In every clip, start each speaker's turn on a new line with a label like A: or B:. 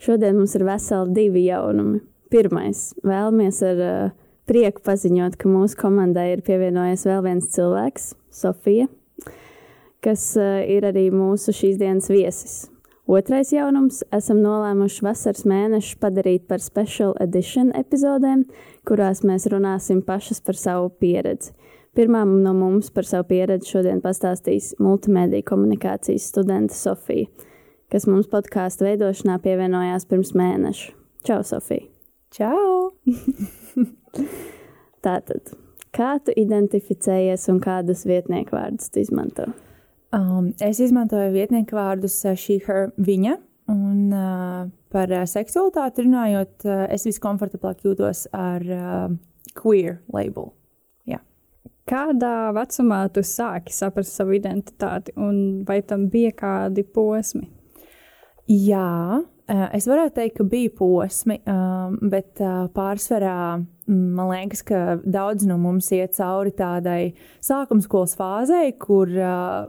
A: Šodien mums ir veseli divi jaunumi. Pirmais, vēlamies ar uh, prieku paziņot, ka mūsu komandai ir pievienojies vēl viens cilvēks, Sofija, kas uh, ir arī mūsu šīs dienas viesis. Otrais jaunums - esam nolēmuši vasaras mēnešu padarīt par special edition epizodēm, kurās mēs runāsim pašas par savu pieredzi. Pirmā no mums par savu pieredzi šodien pastāstīs multimediju komunikācijas studente Sofija kas mums podkāstu veidošanā pievienojās pirms mēneša. Čau, Sofija!
B: Čau!
A: Tātad, kā tu identificējies un kādus vietnieku vārdus tu izmanto?
B: Um, es izmantoju vietnieku vārdus uh, šī, her, viņa. Un uh, par uh, seksualitāti runājot, uh, es viskomfortablāk jūtos ar uh, queer labelu.
C: Kādā vecumā tu sāki saprast savu identitāti, un vai tam bija kādi posmi?
B: Jā, es varētu teikt, ka bija posmi, bet pārsvarā man liekas, ka daudz no mums iet cauri tādai sākuma skolas fāzei, kur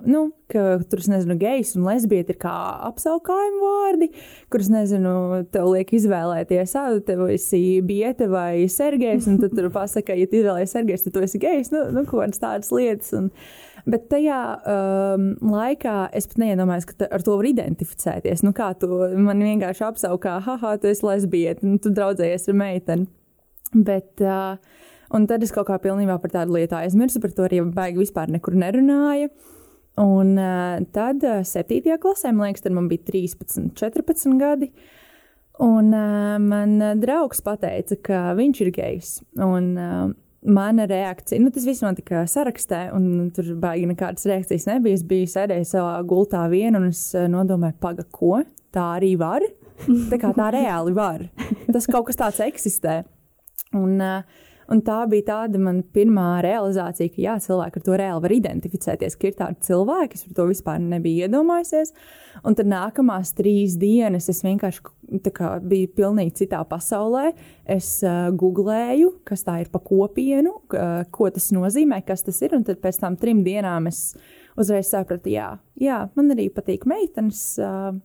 B: nu, tur, nezinu, gejs un lesbieta ir kā apsaukājuma vārdi, kurus, nezinu, tev liek izvēlēties, ah, tev esi biete vai sergejs, un tad tur pasaka, ja tu izvēlējies sergejs, tad tu esi gejs, nu, nu kaut kādas tādas lietas. Un, Bet tajā um, laikā es pat neiedomājos, ka ar to var identificēties. Nu, kā tu man vienkārši apsaukā, ah, tu esi lesbieta, nu, tu draudzējies ar meiteni. Bet, uh, un tad es kaut kā pilnībā par tādu lietu aizmirsu, par to arī baigi vispār nekur nerunāju. Un uh, tad, uh, 7. klasē, man liekas, man bija 13, 14 gadi. Un uh, man draugs teica, ka viņš ir gejs. Un, uh, mana reakcija, nu, tas viss notika sarakstā, un tur baigi nekādas reakcijas nebija. Es biju sēdējis savā gultā viena, un es eh, nodomāju, paga, ko tā arī var. Tā kā tā reāli var. Tas kaut kas tāds eksistē. Un, uh, Un tā bija tāda mana pirmā realizācija, ka jā, cilvēki ar to reāli var identificēties, ka ir tādi cilvēki, kas par to vispār nebija iedomājusies. Un tad nākamās trīs dienas es vienkārši kā, biju pilnīgi citā pasaulē. Es uh, googlēju, kas tā ir pa kopienu, uh, ko tas nozīmē, kas tas ir. Un tad pēc tam trim dienām es uzreiz sapratu, jā, jā man arī patīk meitenes. Uh,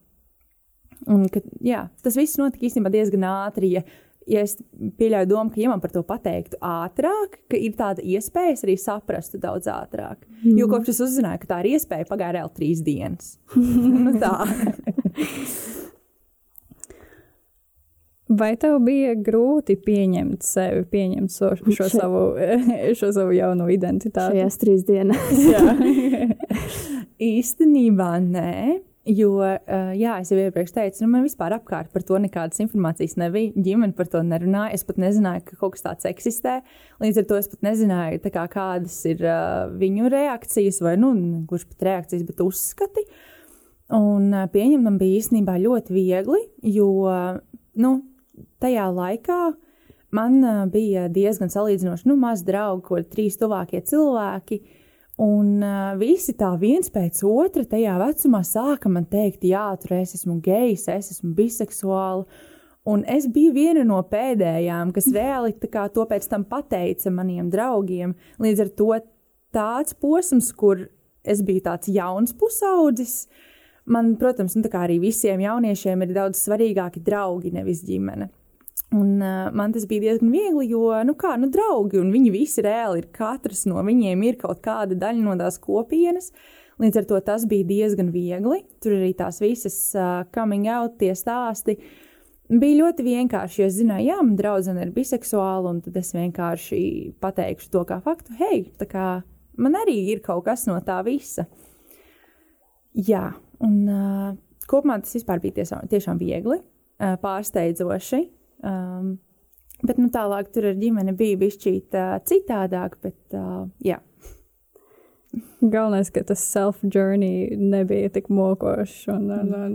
B: Un, ka, jā, tas viss notika īstenībā diezgan ātri. Ja ja es pieļauju domu, ka, ja man par to pateiktu ātrāk, ka ir tāda iespēja, es arī saprastu daudz ātrāk. Mm. Jo kopš es uzzināju, ka tā ir iespēja, pagāja reāli trīs dienas. nu, tā.
C: Vai tev bija grūti pieņemt sevi, pieņemt so, šo, savu, šo savu jauno identitāti?
A: Šajās trīs dienās.
B: Īstenībā nē. Jo, uh, jā, es jau iepriekš teicu, nu, man vispār apkārt par to nekādas informācijas nebija. Ģimene par to nerunāja. Es pat nezināju, ka kaut kas tāds eksistē. Līdz ar to es pat nezināju, kā, kādas ir uh, viņu reakcijas, vai nu, kurš pat reakcijas, bet uzskati. Un uh, pieņemt man bija īstenībā ļoti viegli, jo nu, tajā laikā man uh, bija diezgan salīdzinoši nu, maz draugu, ko ir trīs tuvākie cilvēki. Uh, Un uh, visi tā viens pēc otra tajā vecumā sāka man teikt, jā, tur es esmu gejs, es esmu biseksuāla. Un es biju viena no pēdējām, kas reāli to pēc tam pateica maniem draugiem. Līdz ar to tāds posms, kur es biju tāds jauns pusaudzis, man, protams, nu, arī visiem jauniešiem ir daudz svarīgāki draugi, nevis ģimene. Un, uh, man tas bija diezgan viegli, jo, nu, kā, nu, draugi, un viņi visi reāli ir, katrs no viņiem ir kaut kāda daļa no tās kopienas. Līdz ar to tas bija diezgan viegli. Tur arī tās visas uh, coming out, tie stāsti. Bija ļoti vienkārši, jo es zināju, jā, man draudzene ir biseksuāla, un tad es vienkārši pateikšu to kā faktu. Hei, tā kā man arī ir kaut kas no tā visa. Jā, un uh, kopumā tas bija tiešām, tiešām viegli, uh, pārsteidzoši. Um, bet nu, tālāk tur ar ģimeni bija bišķīt uh, citādāk, bet uh, jā.
C: Galvenais, ka tas self-journey nebija tik mokošs. Un, un, un...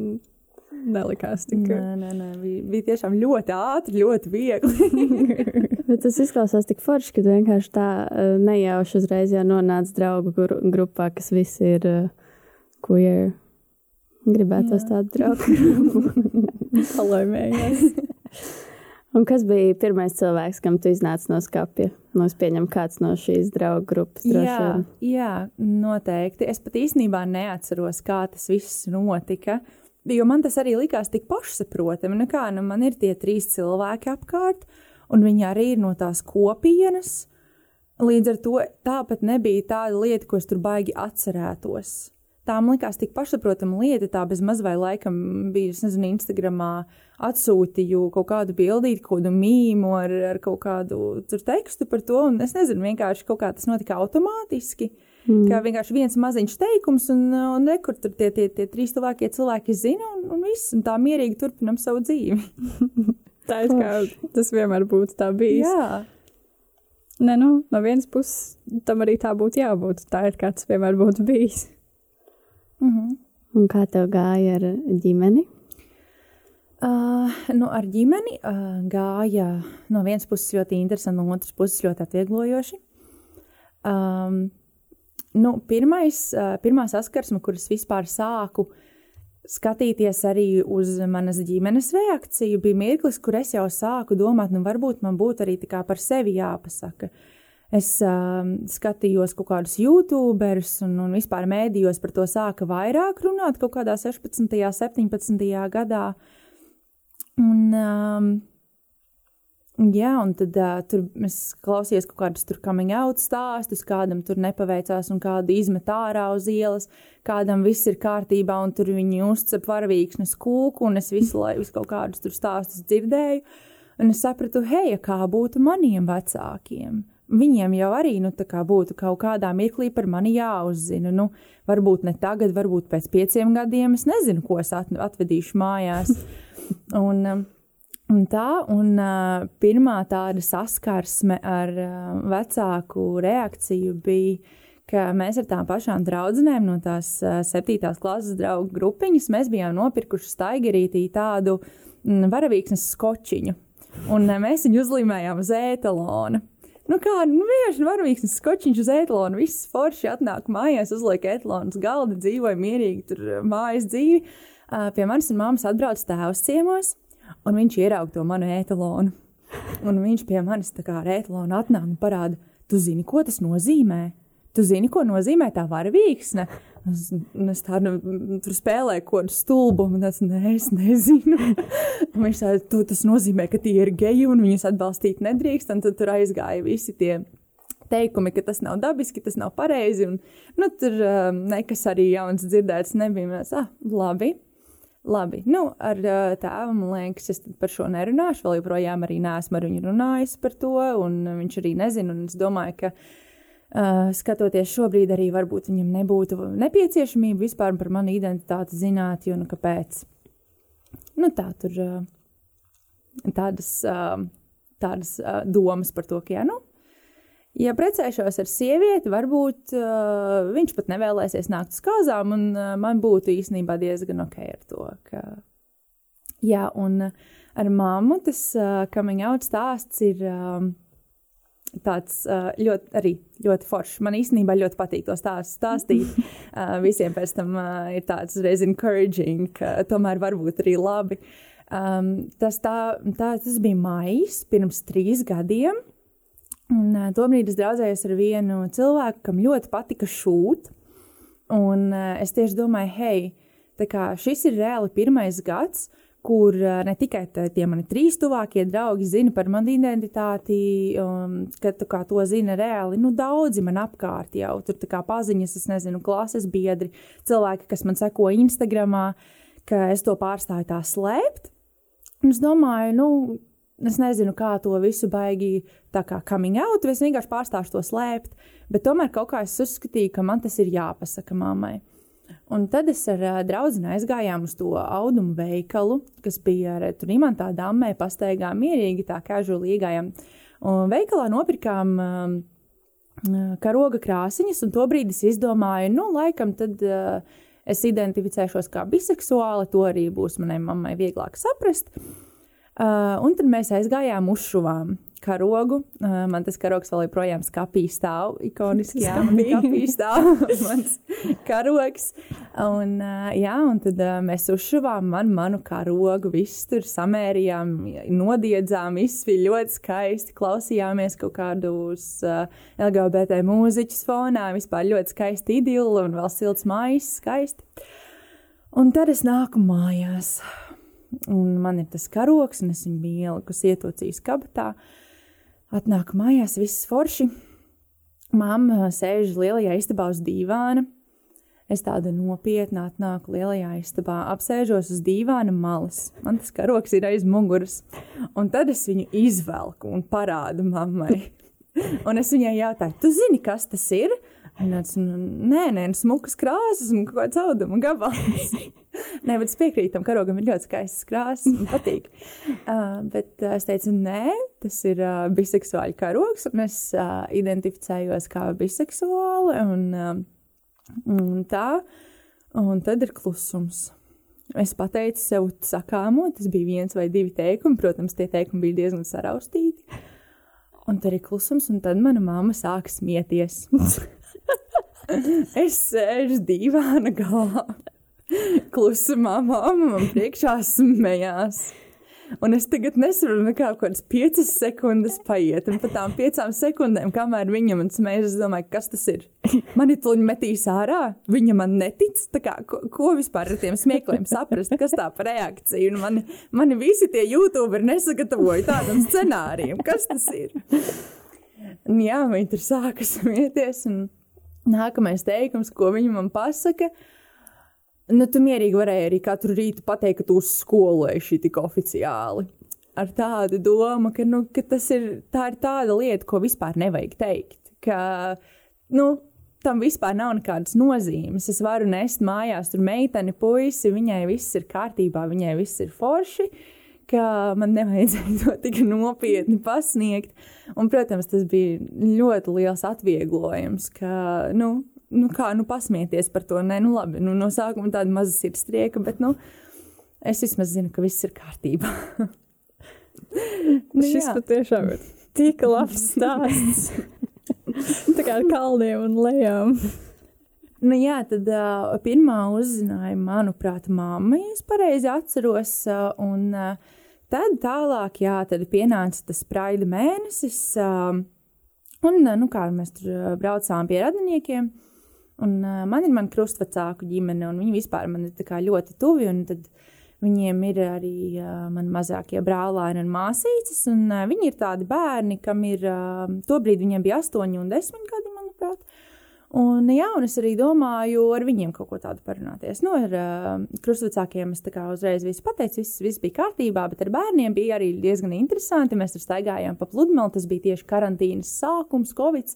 D: nelikās tik.
B: Nē, nē, nē, bija, bija tiešām ļoti ātri, ļoti viegli.
A: Bet tas izklausās tik forši, ka vienkārši tā uh, nejauši uzreiz jau nonāc draugu gru grupā, kas visi ir uh, queer. Gribētos tādu draugu.
D: Palaimējās.
A: Un kas bija pirmais cilvēks, kam tu iznāci no skapja? Nu, es pieņemu, kāds no šīs draugu grupas
B: jā,
A: vien.
B: jā, noteikti. Es pat īstenībā neatceros, kā tas viss notika. Jo man tas arī likās tik pašsaprotami. Nu kā, nu man ir tie trīs cilvēki apkārt, un viņi arī ir no tās kopienas. Līdz ar to tāpat nebija tāda lieta, ko es tur baigi atcerētos. Tā man likās tik pašsaprotama lieta, tā bez maz vai laikam bija, es nezinu, Instagramā atsūtīju kaut kādu bildīti, kaut kādu mīmu ar, ar kaut kādu tur tekstu par to, un es nezinu, vienkārši kaut kā tas notika automātiski. Mm. Kā vienkārši viens maziņš teikums, un, un nekur tur tie, tie, tie trīs tuvākie cilvēki zina, un, un viss, un tā mierīgi turpinam savu dzīvi.
D: tā ir kā tas vienmēr būtu tā bijis.
B: Jā.
D: Nē, nu, no vienas puses tam arī tā būtu jābūt. Tā ir kā tas vienmēr būtu bijis.
B: -hmm.
A: Un kā tev gāja ar ģimeni?
B: Uh, nu, ar ģimeni uh, gāja no vienas puses ļoti interesanti, no otras puses ļoti atvieglojoši. Um, nu, pirmais, uh, pirmā saskarsme, kuras vispār sāku skatīties arī uz manas ģimenes reakciju, bija mirklis, kur es jau sāku domāt, nu, varbūt man būtu arī par sevi jāpasaka. Uh, Es uh, skatījos kaut kādus YouTuberus un, un vispār mēdījos par to sāka vairāk runāt kaut kādā 16. un 17. gadā. Un, um, jā, un tad uh, tur es klausījos kaut kādus tur coming out stāstus, kādam tur nepaveicās un kādu izmet ārā uz ielas, kādam viss ir kārtībā un tur viņi uzcep varavīksnes kūku un es visu laiku kaut kādus tur stāstus dzirdēju. Un es sapratu, hei, kā būtu maniem vecākiem viņiem jau arī nu, būtu kaut kādā mirklī par mani jāuzzina. Nu, varbūt ne tagad, varbūt pēc pieciem gadiem. Es nezinu, ko es atvedīšu mājās. un, um, un tā, un uh, pirmā tāda saskarsme ar uh, vecāku reakciju bija. Mēs ar tām pašām draudzenēm no tās uh, septītās klases draugu grupiņas bijām nopirkuši staigerītī tādu mm, varavīksnes skočiņu. Un mēs viņu uzlīmējām uz ētalona. Nu, kā nu, vienkārši varavīgs skočiņš uz etalonu, viss forši atnāk mājās, uzliek etalonu uz galda, dzīvoja mierīgi tur eh, mājas dzīvi. Uh, pie manis un māmas atbrauc tēvs ciemos, un viņš ieraug to manu etalonu. Un viņš pie manis tā kā ar etalonu atnāk un parāda, tu zini, ko tas nozīmē? Tu zini, ko nozīmē tā varavīksne? Es, es tādu tur spēlēju, ko stulbu, un es ne, es nezinu. viņš tādu, tas nozīmē, ka tie ir geji un viņus atbalstīt nedrīkst, tad tur aizgāja visi tie teikumi, ka tas nav dabiski, tas nav pareizi, un nu, tur um, nekas arī jauns dzirdēts nebija. Mēs, ah, labi, labi. Nu, ar uh, tēvu, man liekas, es par šo nerunāšu, vēl joprojām arī neesmu ar viņu runājis par to, un viņš arī nezina, es domāju, ka Uh, skatoties šobrīd, arī varbūt viņam nebūtu nepieciešamība vispār par manu identitāti zināt, jo nu kāpēc. Nu, tā tur uh, tādas, uh, tādas uh, domas par to, ka, jā, nu, ja precēšos ar sievieti, varbūt uh, viņš pat nevēlēsies nākt uz kāzām, un uh, man būtu īstenībā diezgan ok ar to. Ka... Jā, un ar mammu tas uh, coming out stāsts ir. Uh, tāds ļoti, arī ļoti foršs. Man īstenībā ļoti patīk to stāstu stāstīt. Visiem pēc tam ir tāds reiz encouraging, ka tomēr var būt arī labi. Um, tas, tā, tā, tas bija maijs pirms trīs gadiem. Un, uh, tobrīd es draudzējos ar vienu cilvēku, kam ļoti patika šūt. Un uh, es tieši domāju, hei, šis ir reāli pirmais gads, kur eh, ne tikai tie mani trīs tuvākie draugi zina par manu identitāti, um, ka kā, to zina reāli nu, daudzi man apkārt jau. Tur kā paziņas, es nezinu, klases biedri, cilvēki, kas man seko Instagramā, ka es to pārstāju tā slēpt. Es domāju, nu, es nezinu, kā to visu baigi tā kā coming out, es vienkārši pārstāšu to slēpt, bet tomēr kaut kā es uzskatīju, ka man tas ir jāpasaka mammai. Un tad es ar uh, draugu aizgājām uz to audumu veikalu, kas bija ar tur imantā dammē, pastaigām mierīgi, tā kā žulīgājām. Un veikalā nopirkām uh, karoga krāsiņas, un to brīdi es izdomāju, nu, laikam tad uh, es identificēšos kā biseksuāli, to arī būs manai mammai vieglāk saprast. Uh, un tad mēs aizgājām uz šuvām karogu. Uh, man tas karogs vēl joprojām skapī stāv, ikoniski skapī stāv mans karogs. Un, uh, jā, un tad uh, mēs uzšuvām man, manu karogu, viss tur samērījām, nodiedzām, viss bija ļoti skaisti, klausījāmies kaut kādus LGBT mūziķus fonā, vispār ļoti skaisti idili un vēl silts mājas skaisti. Un tad es nāku mājās. Un man ir tas karoks, un es viņu biju ielikusi ietocījis kabatā. Atnāku mājās, viss forši. Māma sēž lielajā istabā uz dīvāna. Es tāda nopietna atnāku lielajā istabā, apsēžos uz dīvāna malas. Man tas karoks ir aiz muguras. Un tad es viņu izvelku un parādu mammai. un es viņai jautāju, tu zini, kas tas ir? Nē, nē, nu, smukas krāsas un kaut kāds auduma gabals. nē, bet es piekrītu tam karogam, ir ļoti skaistas krāsas, man patīk. Uh, bet uh, es teicu, nē, tas ir uh, biseksuāļu karogs, un es uh, identificējos kā biseksuāli, un, uh, un tā, un tad ir klusums. Es pateicu sev sakāmo, tas bija viens vai divi teikumi, protams, tie teikumi bija diezgan saraustīti. Un tad ir klusums, un tad mana mamma sāk smieties. es sēžu dīvāna galā. Klusumā mamma man priekšā smējās. Un es tagad nesaprotu, kā kaut kādas piecas sekundes paiet. Un pat tām piecām sekundēm, kamēr viņa man smējas, es domāju, kas tas ir. Mani tuļi metīs ārā, viņa man netic. Kā, ko, ko vispār ar tiem smiekliem saprast, kas tā par reakciju? Un mani, mani visi tie YouTuberi nesagatavoja tādam scenārijam. Kas tas ir? Un jā, viņi tur sāka smieties. Un nākamais teikums, ko viņa man pasaka. Nu, tu mierīgi varēji arī katru rītu pateikt, ka tu uz skolu eji tik oficiāli. Ar tādu domu, ka, nu, ka ir, tā ir tāda lieta, ko vispār nevajag teikt. Ka, nu, tam vispār nav nekādas nozīmes. Es varu nest mājās tur meiteni, puisi, viņai viss ir kārtībā, viņai viss ir forši. Ka man nevajadzēja to tik nopietni pasniegt. Un, protams, tas bija ļoti liels atvieglojums, ka, nu, nu, kā nu, pasmieties par to. Nē, nu, labi, nu, no sākuma tāda maza sirdstrieka, bet nu, es vismaz zinu, ka viss ir kārtībā.
D: nu, Šis patiešām ir tik labs stāsts. Tā kā ar kalniem un lejām.
B: Nu, jā, tad uh, pirmā uzzināja, manuprāt, mamma, ja es pareizi atceros. Uh, un uh, tad tālāk, jā, tad pienāca tas praida mēnesis. Uh, un, nu, kā mēs tur braucām pie radiniekiem, Un, uh, man ir mana krustvecāku ģimene, un viņi vispār man ir ļoti tuvi. Viņiem ir arī uh, mani mazākie brālēni un māsītes, un uh, viņi ir tādi bērni, kam ir, uh, tobrīd viņiem bija 8 un 10 gadi, manuprāt. Un, jā, un es arī domāju, ar viņiem kaut ko tādu parunāties. Nu, ar uh, krustvecākiem es uzreiz visu pateicu, viss, viss bija kārtībā, bet ar bērniem bija arī diezgan interesanti. Mēs tur staigājām pa pludmali, tas bija tieši karantīnas sākums, Covid.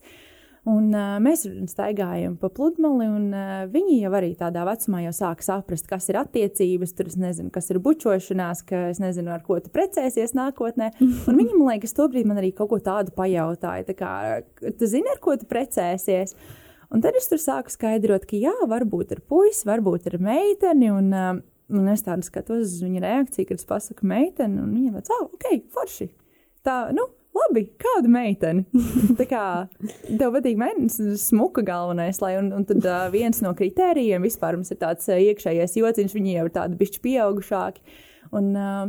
B: Un, uh, mēs staigājam pa pludmali, un uh, viņi jau arī tādā vecumā jau sāk saprast, kas ir attiecības, tur es nezinu, kas ir bučošanās, ka es nezinu, ar ko tu precēsies nākotnē. Un viņi man liekas, tobrīd man arī kaut ko tādu pajautāja, tā kā, tu zini, ar ko tu precēsies. Un tad es tur sāku skaidrot, ka jā, varbūt ar puisi, varbūt ar meiteni. Un, uh, un es tādu skatos uz viņa reakciju, kad es pasaku meiteni, un viņa teica, ah, ok, forši. Tā, nu, labi, kāda meitene. tā kā tev patīk meitene, smuka galvenais, lai, un, un tad uh, viens no kritērijiem vispār mums ir tāds uh, iekšējais jociņš, viņi jau ir tādi bišķi pieaugušāki. Un, uh,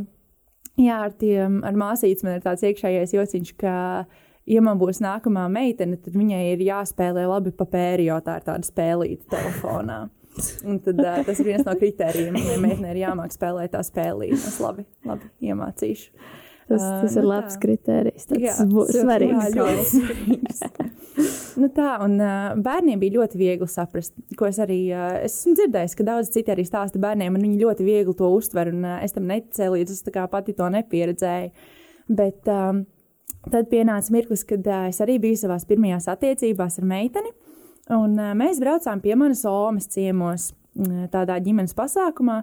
B: jā, ar, tiem, ar māsītes man ir tāds iekšējais jociņš, ka, ja man būs nākamā meitene, tad viņai ir jāspēlē labi papēri, jo tā ir tāda spēlīta telefonā. Un tad, uh, tas ir viens no kritērijiem. Viņai meitenei ir jāmāk spēlēt tā spēlīte. Es labi, labi iemācīšu.
A: Tas, tas uh, ir nu labs tā. kriterijs. Tas jā, būs svarīgs. Jā, ļoti svarīgs.
B: nu tā, un uh, bērniem bija ļoti viegli saprast, ko es arī uh, esmu dzirdējis, ka daudz citi arī stāsta bērniem, un viņi ļoti viegli to uztver, un uh, es tam neticēju, līdz es tā kā pati to nepieredzēju. Bet um, tad pienāca mirklis, kad uh, es arī biju savās pirmajās attiecībās ar meiteni, un uh, mēs braucām pie manas omas ciemos uh, tādā ģimenes pasākumā,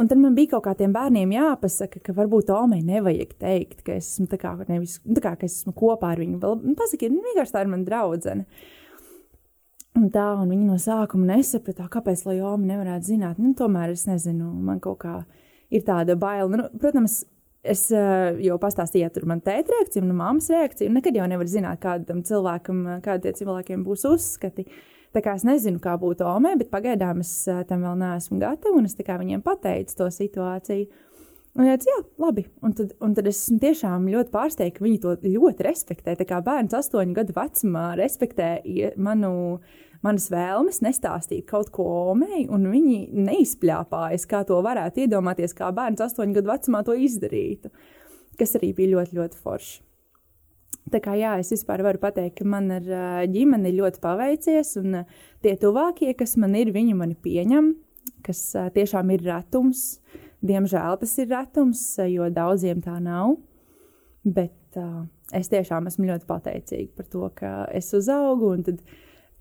B: Un tad man bija kaut kā tiem bērniem jāpasaka, ka varbūt Tomai nevajag teikt, ka es esmu, kā, nevis, nu, kā, ka es esmu kopā ar viņu. Nu, pasaki, nu, vienkārši tā ir mana draudzene. Un tā, un viņi no sākuma nesaprata, kāpēc Lajoma nevarētu zināt. Nu, tomēr es nezinu, man kaut kā ir tāda baila. Nu, protams, es uh, jau pastāstīju, ja tur man tēta reakcija, un mammas reakcija. Nekad jau nevar zināt, kādam cilvēkam, kādiem cilvēkiem būs uzskati. Tā kā es nezinu, kā būtu Omē, bet pagaidām es uh, tam vēl neesmu gatava, un es viņiem pateicu to situāciju. Un viņš teica, jā, labi. Un tad, un tad es tiešām ļoti pārsteigta, ka viņi to ļoti respektē. Tā kā bērns astoņu gadu vecumā respektē manu, manas vēlmes nestāstīt kaut ko omei, un viņi neizpļāpājas, kā to varētu iedomāties, kā bērns astoņu gadu vecumā to izdarītu. Kas arī bija ļoti, ļoti forši. Tā kā jā, es vispār varu pateikt, ka man ar ģimeni ļoti paveicies, un tie tuvākie, kas man ir, viņi mani pieņem, kas tiešām ir retums. Diemžēl tas ir retums, jo daudziem tā nav. Bet uh, es tiešām esmu ļoti pateicīga par to, ka es uzaugu. Un tad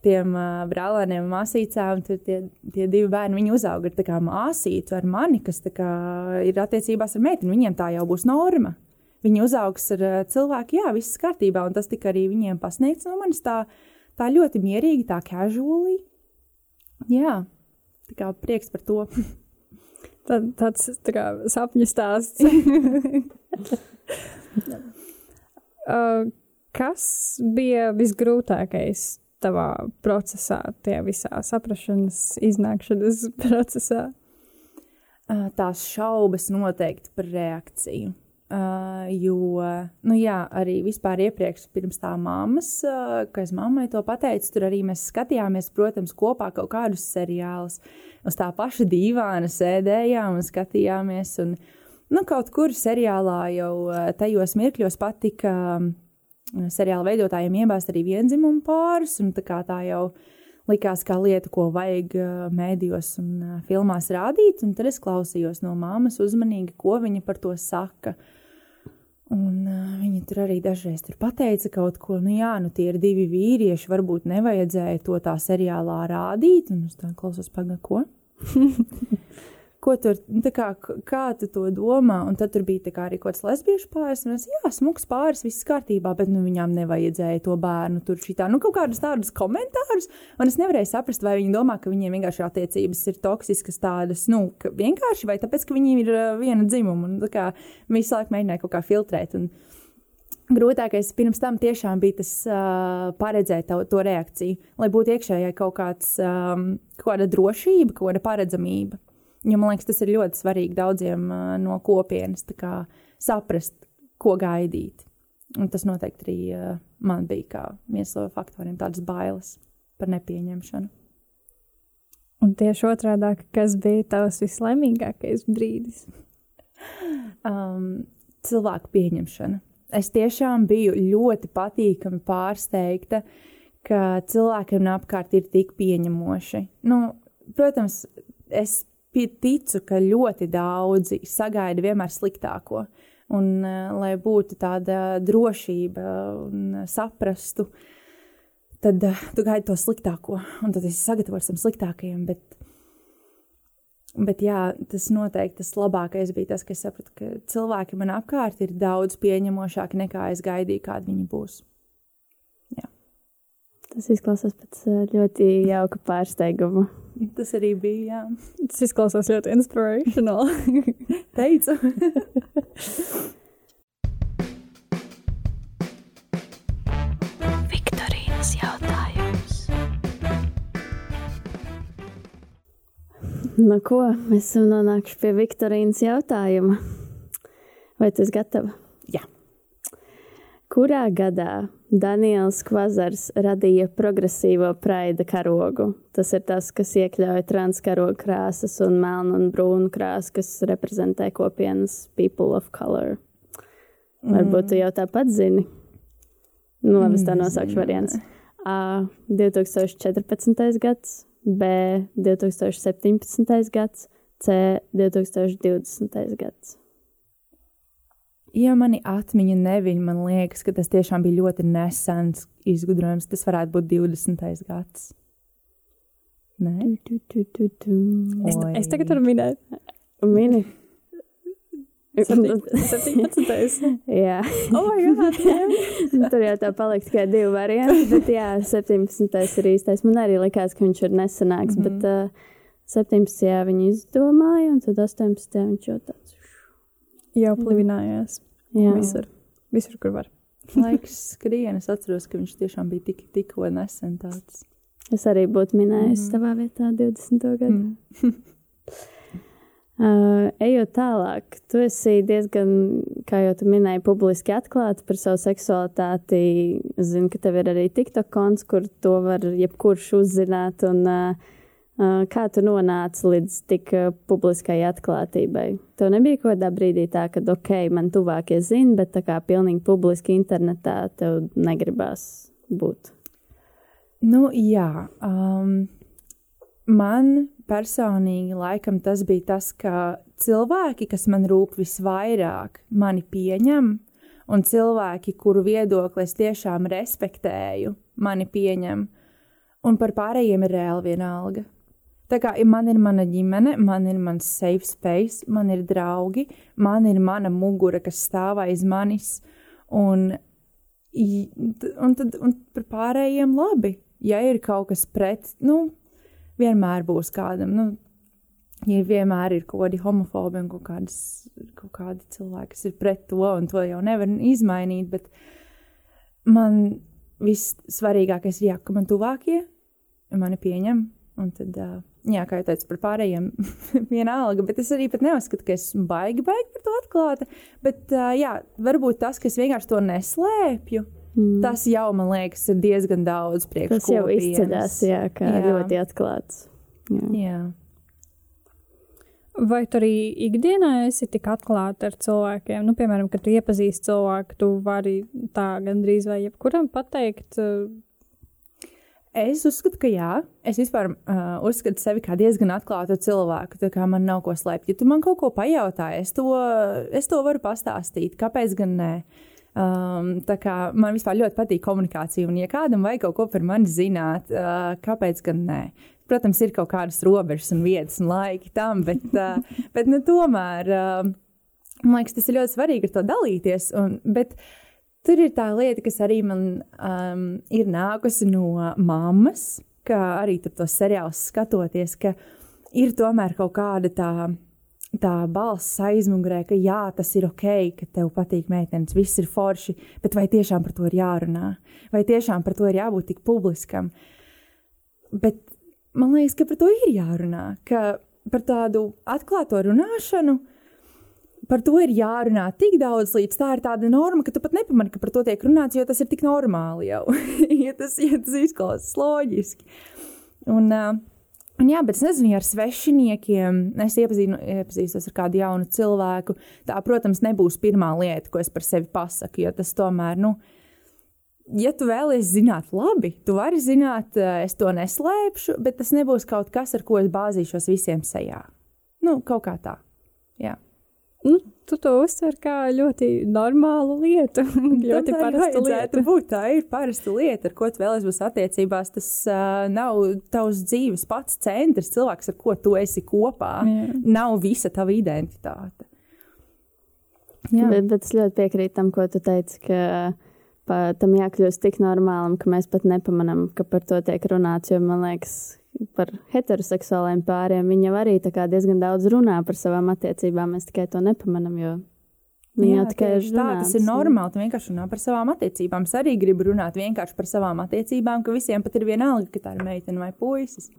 B: tiem uh, brālēniem un māsīcām, tie, tie divi bērni, viņi uzauga ar kā māsītu ar mani, kas kā, ir attiecībās ar meiteni. Viņiem tā jau būs norma. Viņi uzaugs ar uh, cilvēku, jā, viss kārtībā, un tas tika arī viņiem pasniegts no manis tā, tā ļoti mierīgi, tā casually. Jā, tā kā prieks par to.
D: Tā, tāds tā kā, sapņu stāsts. uh, kas bija visgrūtākais tavā procesā, tajā visā saprašanas, iznākšanas procesā?
B: Uh, tās šaubas noteikti par reakciju. Uh, jo, nu jā, arī vispār iepriekš, pirms tā mammas, uh, kad es mammai to pateicu, tur arī mēs skatījāmies, protams, kopā kaut kādus seriālus. Uz tā paša dīvāna sēdējām un skatījāmies. Un, nu, kaut kur seriālā jau uh, tajos mirkļos patika um, seriāla veidotājiem iebāzt arī vienzimumu pāris, un tā kā tā jau likās kā lieta, ko vajag mēdījos un filmās rādīt, un tad es klausījos no māmas uzmanīgi, ko viņa par to saka. Un uh, viņi tur arī dažreiz tur pateica kaut ko, nu jā, nu tie ir divi vīrieši, varbūt nevajadzēja to tā seriālā rādīt, un es tā klausos, pagaidi, ko? ko tur, nu, kā, kā tu to domā? Un tad tur bija arī kaut kāds lesbiešu pāris, un es, jā, smuks pāris, viss kārtībā, bet nu, viņām nevajadzēja to bērnu tur šitā, nu kaut kādus tādus komentārus, un es nevarēju saprast, vai viņi domā, ka viņiem vienkārši attiecības ir toksiskas tādas, nu, vienkārši, vai tāpēc, ka viņi ir uh, viena dzimuma, un kā visu laiku mēģināja kaut kā filtrēt. Un, Grūtākais pirms tam tiešām bija tas uh, paredzēt to, to reakciju, lai būtu iekšējai kaut, kāds, um, kaut kāda drošība, kaut kāda paredzamība. Jo man liekas, tas ir ļoti svarīgi daudziem uh, no kopienas kā, saprast, ko gaidīt. Un tas noteikti arī uh, man bija viens no faktoriem, tādas bailes par nepieņemšanu.
D: Un tieši otrādi, kas bija tavs vislaimīgākais brīdis?
B: um, cilvēku pieņemšana. Es tiešām biju ļoti patīkami pārsteigta, ka cilvēkiem apkārt ir tik pieņemoši. Nu, protams, es ticu, ka ļoti daudzi sagaida vienmēr sliktāko. Un, uh, lai būtu tāda drošība un saprastu, tad uh, tu gaidi to sliktāko, un tad esi sagatavots tam sliktākajam. Bet, bet jā, tas noteikti tas labākais bija tas, ka es sapratu, ka cilvēki man apkārt ir daudz pieņemošāki nekā es gaidīju, kādi viņi būs. Jā.
A: Tas izklausās pēc ļoti jauka pārsteiguma.
B: Tas arī bija. Jā.
D: Tas izklausās ļoti inspirational.
B: Teicu.
A: Viktorīnas jautājums. Nu, ko? Mēs esam nonākuši pie Viktorīnas jautājuma. Vai tu esi gatava? Kurā gadā Daniels Kvazars radīja progresīvo praida karogu. Tas ir tas, kas iekļauj transkarogu krāsas un melnu un brūnu krāsu, kas reprezentē kopienas people of color. Varbūt tu jau tāpat zini. Nu, labi, es tā nosaukšu variants. A. 2014. gads, B. 2017. gads, C. 2020. gads.
B: Ja mani atmiņa neviņ, man liekas, ka tas tiešām bija ļoti nesens izgudrojums. Tas varētu būt 20. gads. Nē,
D: tu, tu, tu, tu. Es, es tagad varu minēt.
A: Mini.
D: 17.
A: jā.
B: Oh, God!
A: Tur jau tā palika tikai divi varianti, bet jā, 17. ir īstais. Man arī likās, ka viņš ir nesenāks, mm -hmm. bet uh, 17. Jā, viņi izdomāja, un tad 18. viņš jau tāds.
D: Jau plivinājās.
A: Jā,
D: Visur. Visur, kur var.
B: Laiks skrien, es atceros, ka viņš tiešām bija tik, tikko nesen tāds.
A: es arī būtu minējis
B: Mhm.
A: savā vietā 20. gadu.
B: Mm.
A: Uh, ejot tālāk, tu esi diezgan, kā jau tu minēji, publiski atklāta par savu seksualitāti. Es zinu, ka tev ir arī TikTok konts, kur to var jebkurš uzzināt. Un, uh, kā tu nonāci līdz tik uh, publiskai atklātībai? Tev nebija kaut kādā brīdī tā, ka, ok, man tuvākie zina, bet tā kā pilnīgi publiski internetā tev negribās būt.
B: Nu, jā. Um, man personīgi laikam tas bija tas, ka cilvēki, kas man rūp visvairāk, mani pieņem, un cilvēki, kuru viedokli es tiešām respektēju, mani pieņem, un par pārējiem ir reāli vienalga. Tā kā ja man ir mana ģimene, man ir mans safe space, man ir draugi, man ir mana mugura, kas stāv aiz manis, un, un, tad, un par pārējiem labi. Ja ir kaut kas pret, nu, vienmēr būs kādam, nu, ja vienmēr ir kaut kādi homofobi un kaut, kādas, kaut kādi cilvēki, kas ir pret to, un to jau nevar izmainīt, bet man vissvarīgākais ir, jā, ka man tuvākie mani pieņem, un tad, ā, jā, kā jau teicu, par pārējiem vienalga, bet es arī pat neuzskatu, ka esmu baigi, baigi par to atklāta, bet, ā, jā, varbūt tas, ka es vienkārši to neslēpju,
A: Mm.
B: tas jau, man liekas, ir diezgan daudz priekš
A: Tas jau izceļas, jā, kā. Jā. ļoti atklāts. Jā.
B: Jā.
D: Vai tu arī ikdienā esi tik atklāta ar cilvēkiem? Nu, piemēram, kad tu iepazīsti cilvēku, tu vari tā gandrīz vai jebkuram pateikt, uh,
B: Es uzskatu, ka jā. Es vispār uh, uzskatu sevi kā diezgan atklātu cilvēku. Tā kā man nav ko slēpt. Ja tu man kaut ko pajautā, es to, es to varu pastāstīt. Kāpēc gan nē? Um, tā kā man vispār ļoti patīk komunikācija, un, ja kādam vajag kaut ko par mani zināt, uh, kāpēc gan nē? Protams, ir kaut kādas robežas un vietas un laiki tam, bet, uh, bet nu, tomēr uh, man liekas, tas ir ļoti svarīgi ar to dalīties. Un, bet tur ir tā lieta, kas arī man um, ir nākusi no mammas, kā arī tur tos seriālus skatoties, ka ir tomēr kaut kāda tā tā balss aizmugurē, ka jā, tas ir ok, ka tev patīk meitenes, viss ir forši, bet vai tiešām par to ir jārunā? Vai tiešām par to ir jābūt tik publiskam? Bet man liekas, ka par to ir jārunā, ka par tādu atklāto runāšanu. Par to ir jārunā tik daudz, līdz tā ir tāda norma, ka tu pat nepamani, ka par to tiek runāts, jo tas ir tik normāli jau. ja tas, ja tas izklausās loģiski. Un, uh, Un jā, bet es nezinu, ar svešiniekiem es iepazinu, iepazīstos ar kādu jaunu cilvēku. Tā, protams, nebūs pirmā lieta, ko es par sevi pasaku, jo tas tomēr, nu, ja tu vēlies zināt, labi, tu vari zināt, eh, es to neslēpšu, bet tas nebūs kaut kas, ar ko es bāzīšos visiem sejā. Nu, kaut kā tā. Jā.
D: Nu, tu to uztver kā ļoti normālu lietu. ļoti
B: vajadzētu
D: lietu.
B: Būt, tā ir parasta lieta, ar ko tu vēlēsies būt attiecībās. Tas uh, nav tavs dzīves pats centrs, cilvēks, ar ko tu esi kopā.
D: Jā.
B: Nav visa tava identitāte. Jā,
A: Bet, bet es ļoti piekrītu tam, ko tu teici, ka pa, tam jākļūst tik normālam, ka mēs pat nepamanām, ka par to tiek runāts. Jo man liekas, par heteroseksuāliem pāriem viņi jau arī diezgan daudz runā par savām attiecībām. Mēs tikai to nepamanām, jo viņi jau tikai ir
B: tā, tas ir normāli. Tu vienkārši runā par savām attiecībām. Es arī gribu runāt vienkārši par savām attiecībām, ka visiem pat ir vienalga, ka tā ir meitene vai puisis.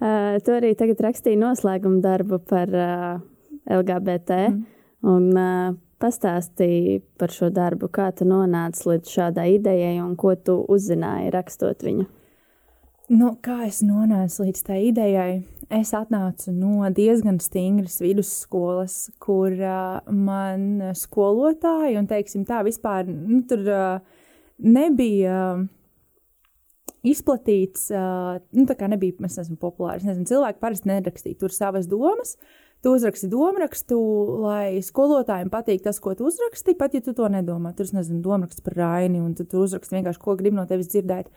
A: Uh, tu arī tagad rakstīji noslēgumu darbu par uh, LGBT. Mm. Un uh, pastāstīji par šo darbu, kā tu nonāci līdz šādai idejai un ko tu uzzināji rakstot viņu.
B: Nu, kā es nonācu līdz tai idejai? Es atnācu no diezgan stingras vidusskolas, kur uh, man skolotāji un, teiksim, tā vispār nu, tur uh, nebija. Uh, Izplatīts, uh, nu, tā kā nebija, es nezinu, populārs. Nezinu, cilvēki parasti nerakstīja tur savas domas. Tu uzraksti domārakstu, lai skolotājiem patīk tas, ko tu uzraksti, pat ja tu to nedomā. Tur, es nezinu, domāraksts par Raini, un tu tur uzraksti vienkārši, ko grib no tevis dzirdēt.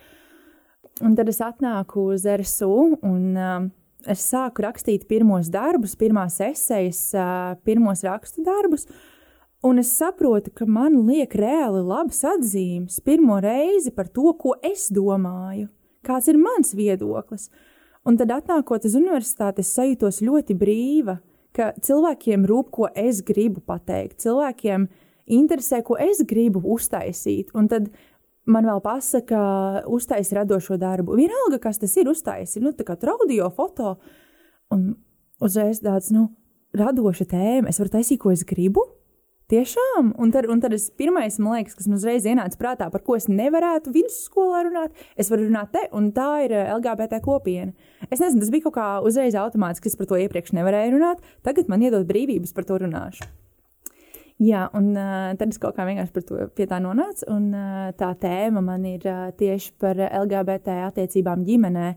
B: Un tad es atnāku uz RSU, un uh, es sāku rakstīt pirmos darbus, pirmās esejas, uh, pirmos rakstu darbus. Un es saprotu, ka man liek reāli labas atzīmes pirmo reizi par to, ko es domāju, kāds ir mans viedoklis. Un tad, atnākot uz universitāti, es sajūtos ļoti brīva, ka cilvēkiem rūp, ko es gribu pateikt, cilvēkiem interesē, ko es gribu uztaisīt. Un tad man vēl pasaka, uztaisīt radošo darbu. Vienalga, kas tas ir, uztaisīt, nu, tā kā audio, foto. Un uzreiz tāds, nu, radoša tēma. Es varu taisīt, ko es gribu. Tiešām, un tad, un tad es pirmais, man liekas, kas man uzreiz ienāca prātā, par ko es nevarētu vidusskolā runāt, es varu runāt te, un tā ir eh, LGBT kopiena. Es nezinu, tas bija kaut kā uzreiz automātiski, es par to iepriekš nevarēju runāt, tagad man iedod brīvības par to runāšu. Jā, un uh, tad es kaut kā vienkārši to pie tā nonācu. Un, uh, tā tēma man ir uh, tieši par LGBT attiecībām ģimenē.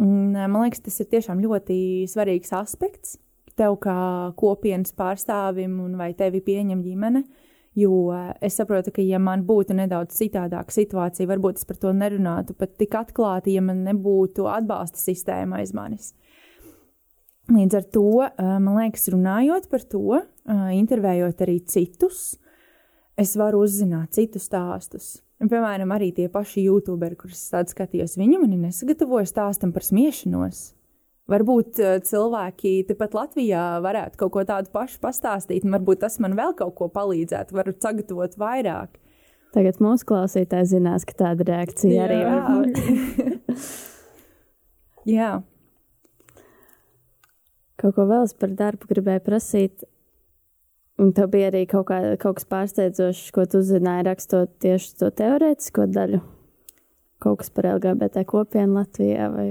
B: Un, uh, man liekas, tas ir tiešām ļoti svarīgs aspekts tev kā kopienas pārstāvim un vai tevi pieņem ģimene. Jo es saprotu, ka, ja man būtu nedaudz citādāka situācija, varbūt es par to nerunātu pat tik atklāti, ja man nebūtu atbalsta sistēma aiz manis. Līdz ar to, man liekas, runājot par to, intervējot arī citus, es varu uzzināt citus stāstus. Piemēram, arī tie paši youtuberi, kurus skatījos, viņi mani nesagatavoja stāstam par smiešanos. Varbūt cilvēki tepat Latvijā varētu kaut ko tādu pašu pastāstīt, un varbūt tas man vēl kaut ko palīdzētu, varu sagatavot vairāk.
A: Tagad mūsu klausītāji zinās, ka tāda reakcija Jā. arī var būt.
B: Jā.
A: Kaut ko vēl par darbu gribēju prasīt. Un tev bija arī kaut, kā, kaut kas pārsteidzošs, ko tu uzzināji rakstot tieši to teorētisko daļu. Kaut kas par LGBT kopienu Latvijā vai?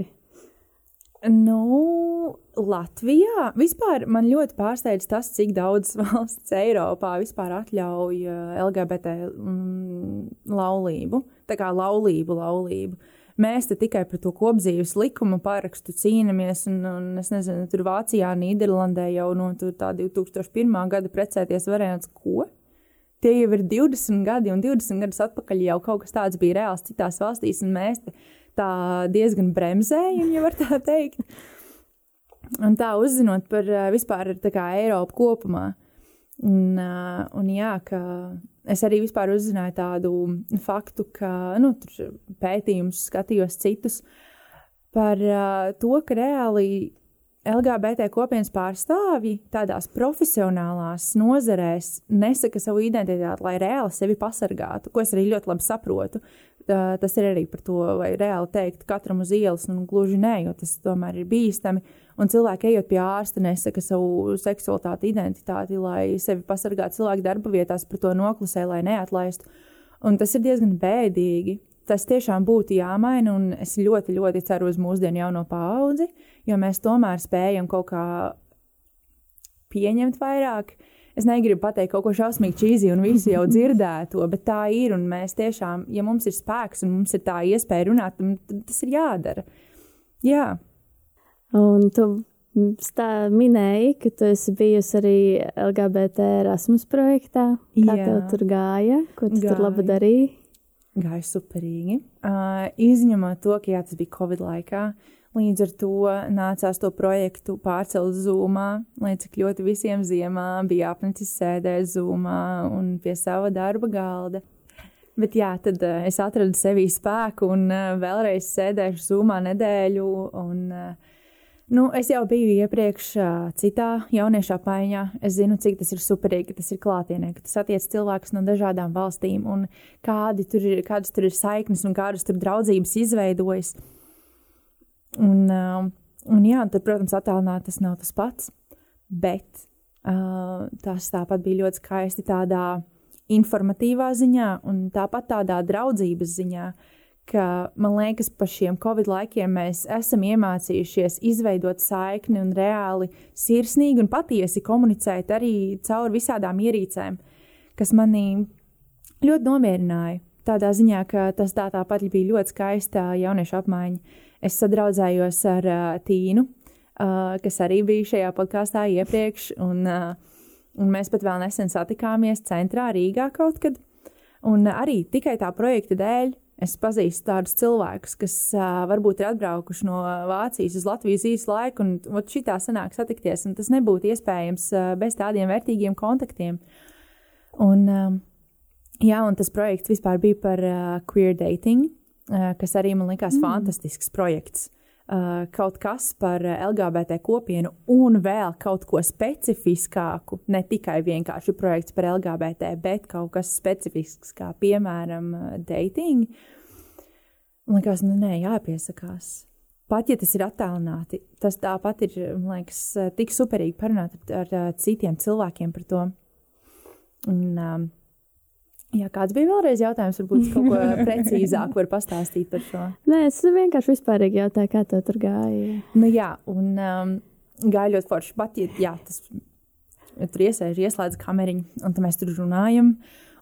B: Nu, Latvijā vispār man ļoti pārsteidz tas, cik daudz valsts Eiropā vispār atļauj eh, LGBT mm, laulību. Tā kā laulību, laulību. Mēs te tikai par to kopdzīves likumu parakstu cīnāmies, un, un es nezinu, tur Vācijā, Nīderlandē jau no nu, tā 2001. gada precēties varējās, ko? Tie jau ir 20 gadi, un 20 gadus atpakaļ jau kaut kas tāds bija reāls citās valstīs, un mēs tā diezgan bremzējam, ja var tā teikt. Un tā uzzinot par vispār kā, Eiropu kopumā. Un, un jā, ka es arī vispār uzzināju tādu faktu, ka nu, pētījumus skatījos citus par uh, to, ka reāli LGBT kopienas pārstāvji tādās profesionālās nozarēs nesaka savu identitāti, lai reāli sevi pasargātu, ko es arī ļoti labi saprotu. Tā, tas ir arī par to, vai reāli teikt katram uz ielas, un gluži nē, jo tas tomēr ir bīstami. Un cilvēki, ejot pie ārsta, nesaka savu seksualitāti, identitāti, lai sevi pasargātu cilvēku darba vietās, par to noklusē, lai neatlaistu. Un tas ir diezgan bēdīgi. Tas tiešām būtu jāmaina, un es ļoti, ļoti ceru uz mūsdienu jauno paudzi, jo mēs tomēr spējam kaut kā pieņemt vairāk Es negribu pateikt kaut ko šausmīgi čīzī un visi jau dzirdēto, bet tā ir. Un mēs tiešām, ja mums ir spēks un mums ir tā iespēja runāt, tad tas ir jādara. Jā.
A: Un tu tā minēji, ka tu esi bijusi arī LGBT Erasmus projektā. Kā Jā. tev tur gāja? Ko tu gāja. tur labi darīji?
B: Gāja superīgi. Uh, izņemot to, ka jā, tas bija Covid laikā. Līdz ar to nācās to projektu pārcelt zūmā, lai cik ļoti visiem ziemā bija apnicis sēdēt zūmā un pie sava darba galda. Bet jā, tad uh, es atradu sevī spēku un uh, vēlreiz sēdēšu zūmā nedēļu. Un, uh, nu, es jau biju iepriekš citā jauniešu apmaiņā. Es zinu, cik tas ir superīgi, ka tas ir klātienē, ka tas attiec cilvēkus no dažādām valstīm un kādi tur ir, kādas tur ir saiknes un kādas tur draudzības izveidojas. Un, uh, un jā, tad, protams, attēlot tas nav tas pats, bet uh, tas tāpat bija ļoti skaisti tādā informatīvā ziņā un tāpat tādā draudzības ziņā, ka man liekas, pa šiem Covid laikiem mēs esam iemācījušies izveidot saikni un reāli sirsnīgi un patiesi komunicēt arī caur visādām ierīcēm, kas manī ļoti nomierināja. Tādā ziņā, ka tas tā tāpat bija ļoti skaista jauniešu apmaiņa es sadraudzējos ar uh, Tīnu, uh, kas arī bija šajā podkāstā iepriekš, un, uh, un mēs pat vēl nesen satikāmies centrā Rīgā kaut kad. Un arī tikai tā projekta dēļ Es pazīstu tādus cilvēkus, kas uh, varbūt ir atbraukuši no Vācijas uz Latvijas īsu laiku, un ot, šitā sanāk satikties, un tas nebūtu iespējams uh, bez tādiem vērtīgiem kontaktiem. Un, uh, jā, un tas projekts vispār bija par uh, queer dating, kas arī man likās mm. fantastisks projekts. Uh, kaut kas par LGBT kopienu un vēl kaut ko specifiskāku. Ne tikai vienkārši projekts par LGBT, bet kaut kas specifisks, kā piemēram dating. Man liekas, nu, nē, jāpiesakās. Pat ja tas ir attālināti, tas tāpat ir liekas, tik superīgi parunāt ar, ar citiem cilvēkiem par to. Un, um, Jā, kāds bija vēlreiz jautājums, varbūt kaut ko precīzāk var pastāstīt par šo?
A: Nē, es vienkārši vispārīgi jautāju, kā tev tur gāja.
B: Nu jā, un um, gāja ļoti forši. Pat, ja, jā, tas tur iesēž, ieslēdz kameriņu, un tad mēs tur runājam.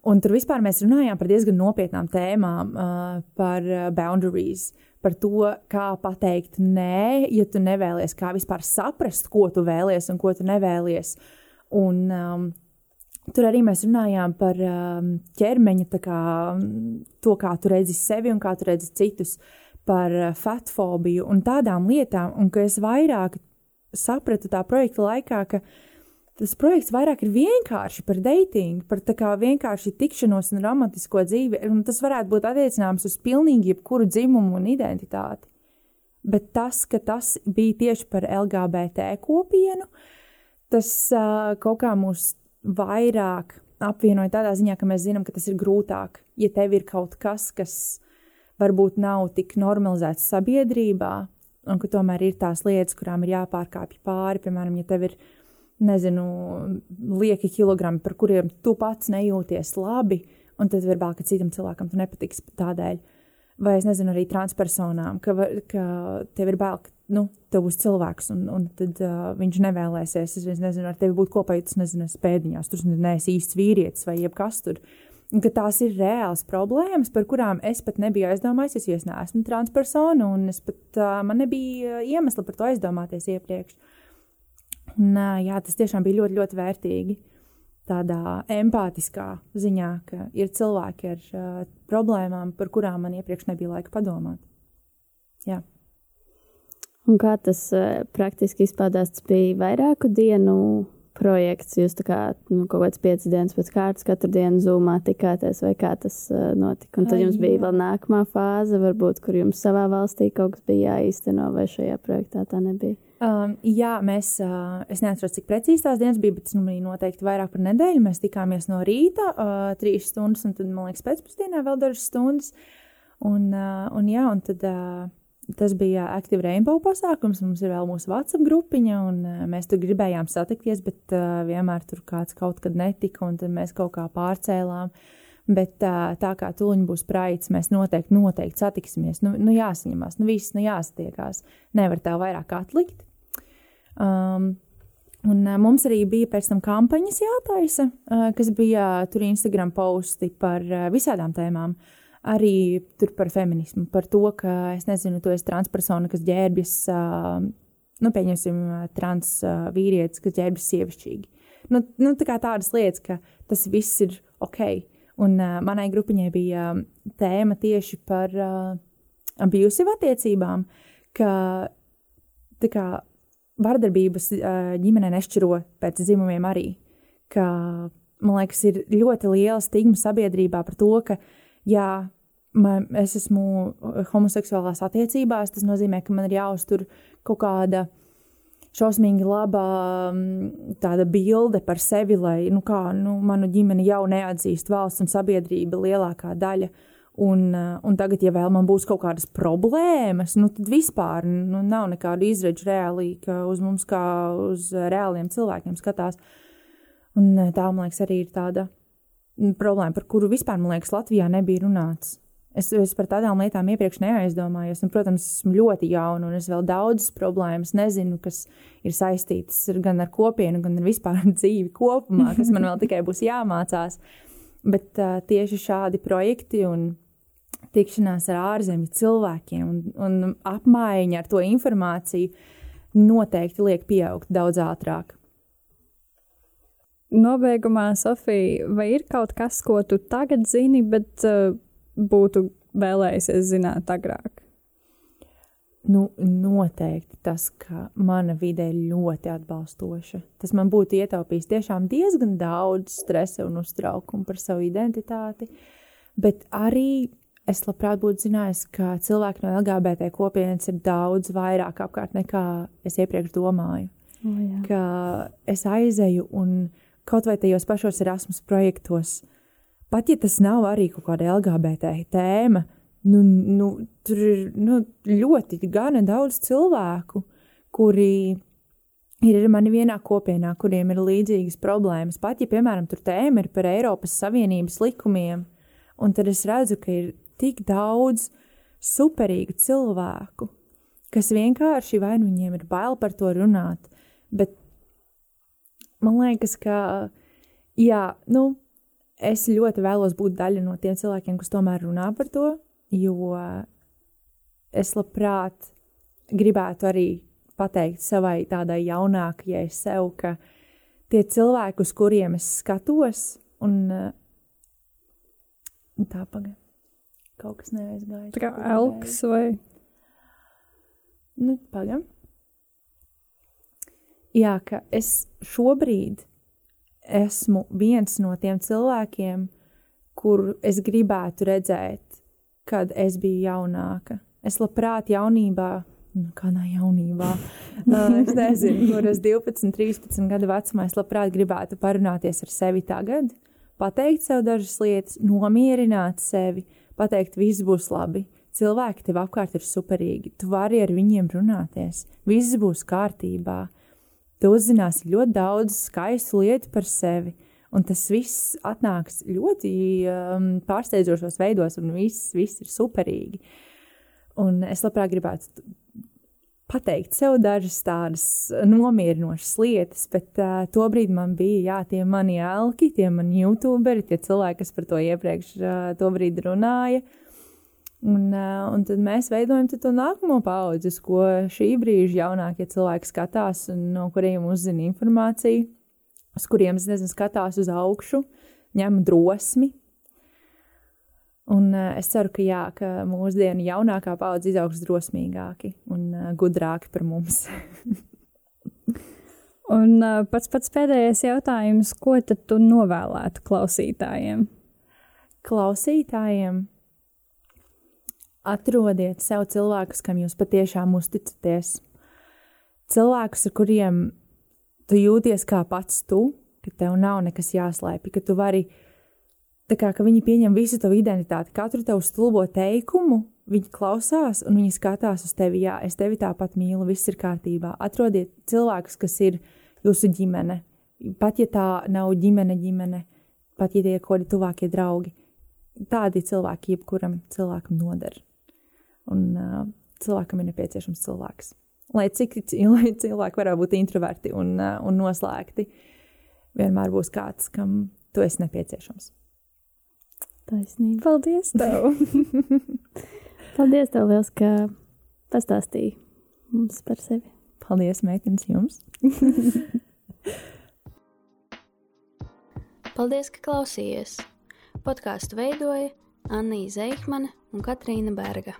B: Un tur vispār mēs runājām par diezgan nopietnām tēmām, uh, par uh, boundaries, par to, kā pateikt nē, ja tu nevēlies, kā vispār saprast, ko tu vēlies un ko tu nevēlies. Un, um, Tur arī mēs runājām par um, ķermeņa, kā, to, kā tu redzi sevi un kā tu redzi citus, par uh, fatfobiju un tādām lietām. Un ka es vairāk sapratu tā projekta laikā, ka tas projekts vairāk ir vienkārši par datingu, par tā kā vienkārši tikšanos un romantisko dzīvi. Un tas varētu būt attiecināms uz pilnīgi jebkuru dzimumu un identitāti. Bet tas, ka tas bija tieši par LGBT kopienu, tas uh, kaut kā mūs vairāk apvienoja tādā ziņā, ka mēs zinām, ka tas ir grūtāk. Ja tev ir kaut kas, kas varbūt nav tik normalizēts sabiedrībā, un ka tomēr ir tās lietas, kurām ir jāpārkāpj pāri, piemēram, ja tev ir nezinu, lieki kilogrami, par kuriem tu pats nejūties labi, un tad varbūt ka citam cilvēkam tu nepatiks tādēļ. Vai es nezinu, arī transpersonām, ka, ka tev ir bail, ka nu, tev būs cilvēks, un, un tad uh, viņš nevēlēsies. Es nezinu, ar tevi būt kopā, ja tas nezinu, pēdiņās, tur neesi īsts vīrietis vai jebkas tur. Un, tās ir reāls problēmas, par kurām es pat nebiju aizdomājies. Es neesmu transpersona, un pat, uh, man nebija iemesla par to aizdomāties iepriekš. Un, uh, jā, tas tiešām bija ļoti, ļoti vērtīgi. Tādā empātiskā ziņā, ka ir cilvēki ar uh, problēmām, par kurām man iepriekš nebija laika padomāt. Jā.
A: Un kā tas uh, praktiski izpaudās? Tas bija vairāku dienu projekts. Jūs kā nu, kaut kāds piecas dienas pēc kārtas katru dienu zūmā tikāties, vai kā tas uh, notika. Un tad jums bija vēl nākamā fāze, varbūt, kur jums savā valstī kaut kas bija jāīsteno, vai šajā projektā tā nebija.
B: Um, jā, mēs, uh, es neatceros, cik precīzi tās dienas bija, bet tas nu, bija noteikti vairāk par nedēļu. Mēs tikāmies no rīta, uh, trīs stundas, un tad, man liekas, pēcpusdienā vēl dažas stundas. Un, uh, un jā, un tad. Uh, Tas bija Active Rainbow pasākums. Mums ir vēl mūsu WhatsApp grupiņa, un uh, mēs tur gribējām satikties, bet uh, vienmēr tur kāds kaut kad netika, un tad mēs kaut kā pārcēlām. Bet uh, tā kā tuliņš būs praids, mēs noteikti, noteikti satiksimies. Nu, nu jāsaņemās, nu viss, nu jāsatiekās. Nevar tā vairāk atlikt. Um, Un, mums arī bija pēc tam kampaņas jātaisa, kas bija tur Instagram posti par visādām tēmām. Uh, arī par feminismu, par to, ka es nezinu, tu esi transpersona, kas ģērbjas, nu, pieņemsim, trans vīrietis, kas ģērbjas sievišķīgi. Nu, nu, tā kā tādas lietas, ka tas viss ir ok. Un uh, manai grupiņai bija tēma tieši par uh, abusive attiecībām, ka kā vardarbības uh, ģimenē nešķiro pēc dzimumiem arī. Ka, man liekas, ir ļoti liela stigma sabiedrībā par to, ka uh, ja man, es esmu homoseksuālās attiecībās, tas nozīmē, ka man ir jāuztur kaut kāda šausmīgi laba mm, tāda bilde par sevi, lai nu kā, nu, manu ģimeni jau neatzīst valsts un sabiedrība lielākā daļa. Un, un tagad, ja vēl man būs kaut kādas problēmas, nu, tad vispār nu, nav nekāda izredzu reāli, ka uz mums kā uz reāliem cilvēkiem skatās. Un tā, man liekas, arī ir tāda problēma, par kuru vispār, man liekas, Latvijā nebija runāts. Es, es par tādām lietām iepriekš neaizdomājos, un, protams, esmu ļoti jauna, un es vēl daudzas problēmas nezinu, kas ir saistītas gan ar kopienu, gan ar vispār dzīvi kopumā, kas man vēl tikai būs jāmācās. Bet uh, tieši šādi projekti un tikšanās ar ārzemju cilvēkiem un, un apmaiņa ar to informāciju noteikti liek pieaugt daudz ātrāk.
D: Nobeigumā, Sofija, vai ir kaut kas, ko tu tagad zini, bet uh, būtu vēlējusies zināt agrāk?
B: Nu, noteikti tas, ka mana vide ir ļoti atbalstoša. Tas man būtu ietaupījis tiešām diezgan daudz stresa un uztraukumu par savu identitāti, bet arī es labprāt būtu zinājis, ka cilvēki no LGBT kopienas ir daudz vairāk apkārt nekā es iepriekš domāju.
A: Oh, jā.
B: ka es aizeju un kaut vai tajos pašos Erasmus projektos, pat ja tas nav arī kaut kāda LGBT tēma, nu, nu, tur ir nu, ļoti gana daudz cilvēku, kuri ir mani vienā kopienā, kuriem ir līdzīgas problēmas. Pat ja, piemēram, tur tēma ir par Eiropas Savienības likumiem, un tad es redzu, ka ir tik daudz superīgu cilvēku, kas vienkārši vai nu viņiem ir bail par to runāt, bet man liekas, ka jā, nu, es ļoti vēlos būt daļa no tiem cilvēkiem, kas tomēr runā par to, jo es labprāt gribētu arī pateikt savai tādai jaunākajai sev, ka tie cilvēki, uz kuriem es skatos, un, un tā pagaidi. Kaut kas neaizgāja.
D: Tā kā elks vai
B: Nu, pagaidi. Jā, ka es šobrīd esmu viens no tiem cilvēkiem, kuru es gribētu redzēt, kad es biju jaunāka. Es labprāt jaunībā, nu, kādā jaunībā, es nezinu, kur es 12, 13 gadu vecumā, es labprāt gribētu parunāties ar sevi tagad, pateikt sev dažas lietas, nomierināt sevi, pateikt, viss būs labi. Cilvēki tev apkārt ir superīgi, tu vari ar viņiem runāties, viss būs kārtībā tu uzzināsi ļoti daudz skaistu lietu par sevi. Un tas viss atnāks ļoti um, pārsteidzošos veidos, un viss, viss ir superīgi. Un es labprāt gribētu pateikt sev dažas tādas nomierinošas lietas, bet uh, tobrīd man bija jā, tie mani elki, tie mani youtuberi, tie cilvēki, kas par to iepriekš uh, runāja. Uh, Un, uh, un tad mēs veidojam to nākamo paudzi, ko šī brīža jaunākie cilvēki skatās un no kuriem uzzina informāciju, uz kuriem nezinu, skatās uz augšu, ņem drosmi. Un uh, es ceru, ka, jā, ka mūsdienu jaunākā paudze izaugs drosmīgāki un uh, gudrāki par mums.
D: un pats pats pēdējais jautājums, ko tad tu novēlētu klausītājiem?
B: Klausītājiem Atrodiet sev cilvēkus, kam jūs patiešām uzticaties. Cilvēkus, ar kuriem tu jūties kā pats tu, ka tev nav nekas jāslēpj, ka tu vari, kā ka viņi pieņem visu tavu identitāti, katru tavu stulbo teikumu, viņi klausās un viņi skatās uz tevi, jā, es tevi tāpat mīlu, viss ir kārtībā. Atrodiet cilvēkus, kas ir jūsu ģimene, pat ja tā nav ģimene, ģimene, pat ja tie ir kaut kādi tuvākie draugi. Tādi cilvēki jebkuram cilvēkam noder un uh, cilvēkam ir nepieciešams cilvēks. Lai cik lai cilvēki varētu būt introverti un, uh, un noslēgti, vienmēr būs kāds, kam tu esi nepieciešams.
A: Taisnība.
D: Paldies! Tev.
A: Paldies, tev liels, ka pastāstīji mums par sevi.
B: Paldies, meitenes, jums!
A: Paldies, ka klausījies! Podkāstu veidoja Anna Zeihmane un Katrīna Berga.